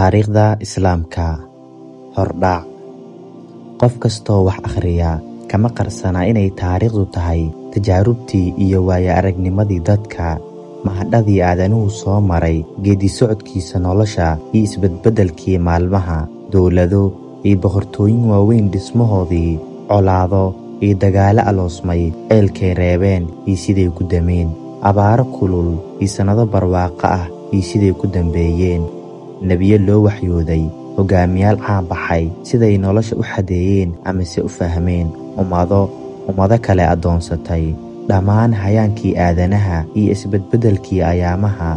Taariikhda Islaamka. Hordhac Qof kastoo wax akhriya kama qarsana inay taariikhdu tahay tajaarubtii iyo waayo-aragnimadii dadka, mahadhadii aadanuhu soo maray, geeddi-socodkiisa nolosha iyo isbedbeddelkii maalmaha, dowlado iyo boqortooyin waaweyn dhismahoodii, colaado iyo dagaallo aloosmay, ceelkay reebeen iyo siday ku dameen, abaaro kulul iyo sannado barwaaqo ah iyo siday ku dambeeyeen, nebiyo loo waxyooday, hoggaamiyaal caan baxay siday nolosha u xadeeyeen amase u fahmeen, ummado ummado kale addoonsatay, dhammaan hayaankii aadanaha iyo isbedbeddelkii ayaamaha,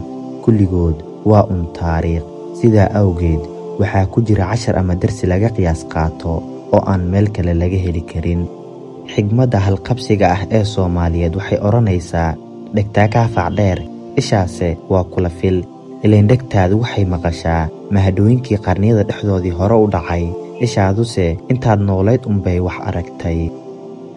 kulligood waa un taariikh. Sidaa awgeed, waxaa ku jira cashar ama darsi laga qiyaas qaato oo aan meel kale laga heli karin. Xigmadda halqabsiga ah ee Soomaaliyeed waxay odhanaysaa dhegtaa kaa facdheer, ishaase waa kula fil. Ileen dhegtaadu waxay maqashaa mahadhooyinkii qarniyada dhexdoodii hore u dhacay, ishaaduse intaad noolayd unbay wax aragtay.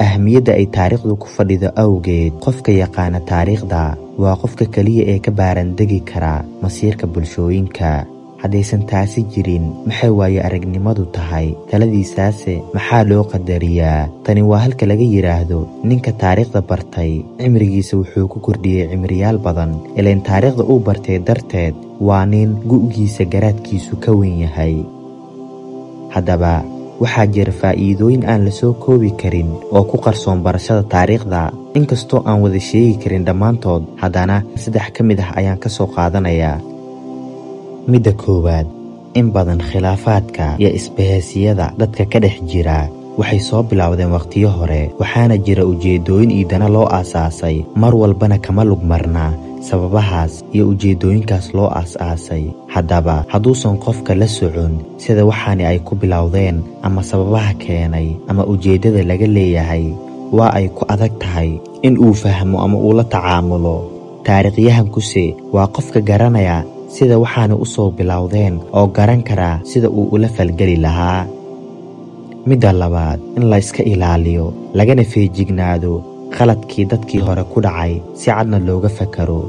Ahmiyadda ay taariikhdu ku fadhido awgeed, qofka yaqaana taariikhda waa qofka keliya ee ka baarandegi kara masiirka bulshooyinka. Haddaysan taasi jirin, maxay waayo-aragnimadu tahay? Taladiisaase maxaa loo qadariyaa? Tani waa halka laga yidhaahdo ninka taariikhda bartay cimrigiisa wuxuu ku kordhiyey cimriyaal badan. Ileen taariikhda uu bartay darteed waa nin gu'giisa garaadkiisu ka weyn yahay. Haddaba, waxaa jira faa'iidooyin aan la soo koobi karin oo ku qarsoon barashada taariikhda. Inkastoo aan wada sheegi karin dhammaantood, haddana saddex ka mid ah ayaan ka soo qaadanayaa. Midda koowaad, in badan khilaafaadka iyo isbahaysiyada dadka ka dhex jira waxay soo bilowdeen wakhtiyo hore, waxaana jira ujeeddooyin iyo dana loo aasaasay, mar walbana kama lug marna sababahaas iyo ujeeddooyinkaas loo aas-aasay. Haddaba, hadduusan qofka la socon sida waxaani ay ku bilowdeen, ama sababaha keenay, ama ujeeddada laga leeyahay, waa ay ku adag tahay in uu fahmo ama uu la tacaamulo. Taariikhyahankuse waa qofka garanaya sida waxaani u soo bilowdeen oo garan kara sida uu ula falgeli lahaa. Midda labaad, in la iska ilaaliyo, lagana feejignaado khaladkii dadkii hore ku dhacay si cadna looga fakaro.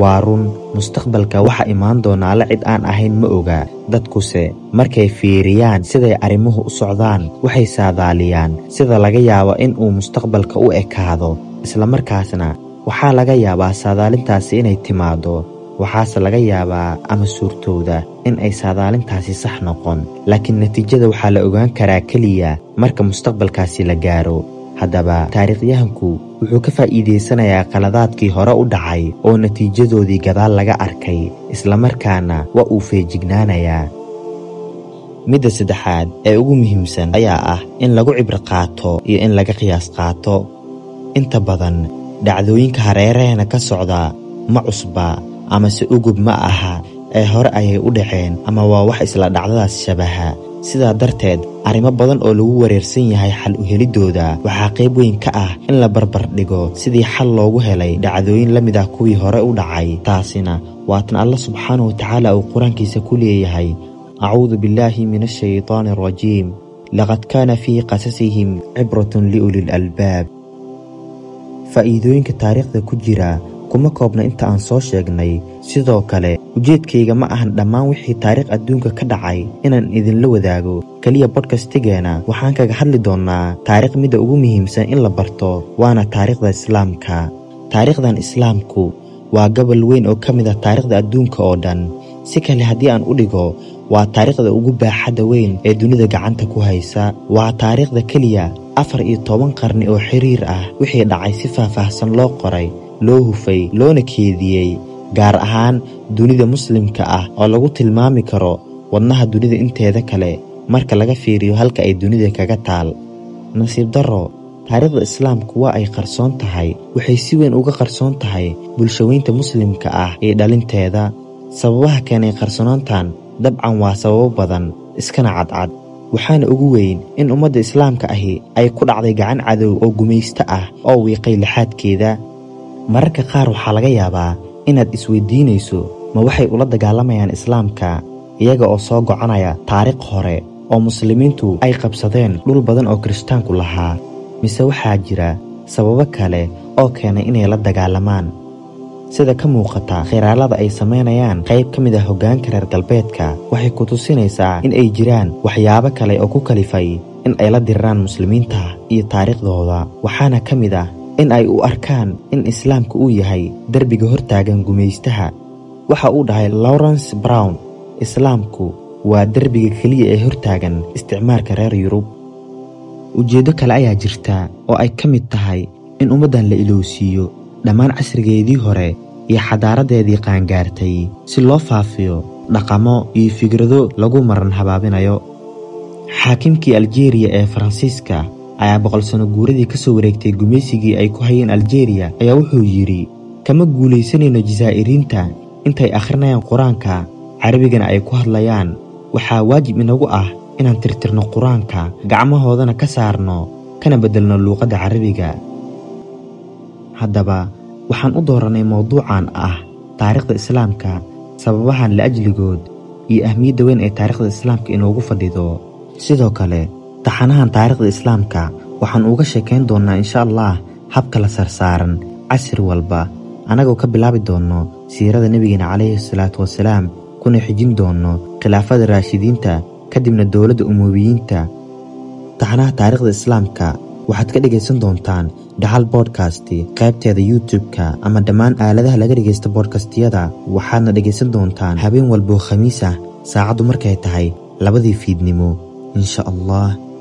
Waa run, mustaqbalka waxa imaan doona alle cid aan ahayn ma oga. Dadkuse markay fiiriyaan siday arrimuhu u socdaan, waxay saadaaliyaan sida laga yaabo in uu mustaqbalka u ekaado, isla markaasna waxaa laga yaabaa saadaalintaasi inay timaaddo. Waxaase laga yaabaa ama suurtowda in ay saadaalintaasi sax noqon, laakiin natiijada waxaa la ogaan karaa keliya marka mustaqbalkaasi la gaaro. Haddaba, taariikhyahanku wuxuu ka faa'iidaysanayaa khaladaadkii hore u dhacay oo natiijadoodii gadaal laga arkay, isla markaana waa uu feejignaanayaa. Midda saddexaad ee ugu muhiimsan ayaa ah in lagu cibro qaato iyo in laga qiyaas qaato. Inta badan, dhacdooyinka hareeraheena ka socda ma cusba amase ugub ma aha ee hore ayay u dhaceen ama waa wax isla dhacdadaas shabaha. Sidaa darteed, arrimo badan oo lagu wareersan yahay xal u heliddooda waxaa qayb weyn ka ah in la barbar dhigo sidii xal loogu helay dhacdooyin la mid ah kuwii hore u dhacay. Taasina waa tan Alle subxaanahu wa tacaala uu qur'aankiisa ku leeyahay acuudu billaahi min ashaytaani arajiim laqad kaana fii qasasihim cibratun liulil albaab faa'iidooyinka taariikhda ku jira kuma koobna inta aan soo sheegnay. Sidoo kale ujeedkayga ma ahan dhammaan wixii taariikh adduunka ka dhacay inaan idinla wadaago. Keliya bodkastigeena waxaan kaga hadli doonnaa taariikh midda ugu muhiimsan in la barto waana taariikhda islaamka. Taariikhdan islaamku waa gobol weyn oo ka mid ah taariikhda adduunka oo dhan. Si kale haddii aan u dhigo waa taariikhda ugu baaxadda weyn ee dunida gacanta ku haysa. Waa taariikhda keliya afar iyo toban qarni oo xiriir ah wixii dhacay si faahfaahsan loo qoray loo hufay loona keediyey gaar ahaan dunida muslimka ah oo lagu tilmaami karo wadnaha dunida inteeda kale marka laga fiiriyo halka ay dunida kaga taal. Nasiib darro taariikhda islaamku waa ay qarsoon tahay waxay si weyn uga qarsoon tahay bulshaweynta muslimka ah iyo dhalinteeda. Sababaha keenay qarsoonaantan dabcan waa sababo badan iskana cadcad. Waxaana ugu weyn in ummadda islaamka ahi ay ku dhacday gacan cadow oo gumaysto ah oo wiiqay lixaadkeeda mararka qaar waxaa laga yaabaa inaad isweydiinayso ma waxay ula dagaalamayaan islaamka iyaga oo soo gocanaya taariikh hore oo muslimiintu ay qabsadeen dhul badan oo kirishtaanku lahaa. Mise waxaa jira sababo kale oo keenay inay la dagaalamaan. Sida ka muuqata khiraalada ay samaynayaan qayb ka mid ah hoggaanka reer galbeedka waxay ku tusinaysaa in ay jiraan waxyaabo kale oo ku kalifay in ay la diriraan muslimiinta iyo taariikhdooda. Waxaana ka mid ah in ay u arkaan in islaamka uu yahay derbiga hortaagan gumaystaha waxa uu dhahay lawrence brown islaamku waa derbiga keliya ee hortaagan isticmaalka reer yurub. Ujeeddo kale ayaa jirta oo ay ka mid tahay in ummaddan la ilowsiiyo dhammaan casrigeedii hore iyo xadaaradeedii qaangaartay si loo faafiyo dhaqamo iyo fikrado lagu maran habaabinayo. Xaakimkii aljeeriya ee faransiiska ayaa boqol sano guuradii ka soo wareegtay gumaysigii ay ku hayeen aljeeriya ayaa wuxuu yidhi kama guulaysanayno jasaa'iriinta intay akhrinayaan qur'aanka carabigana ay ku hadlayaan. Waxaa waajib inagu ah inaan tirtirno qur'aanka gacmahoodana ka saarno kana beddelno luuqadda carabiga. Haddaba waxaan u doorannay mowduucan ah taariikhda islaamka sababahan la'ajligood iyo ahmiyadda weyn ee taariikhda islaamka inoogu fadhido. Sidoo kale taxanahan taariikhda islaamka waxaan uga sheekayn doonnaa insha allah habka la sarsaaran casri walba. Annagoo ka bilaabi doonno siirada nebigeena calayhi salaatu wasalaam kuna xijin doonno khilaafada raashidiinta kadibna dowladda umuubiyiinta taxanaha taariikhda islaamka waxaad ka dhegaysan doontaan dhaxal bodkasti qaybteeda youtub-ka ama dhammaan aaladaha laga dhegaysta bodkastiyada waxaadna dhegaysan doontaan habeen walboo khamiis ah saacaddu markay tahay labadii fiidnimo insha allah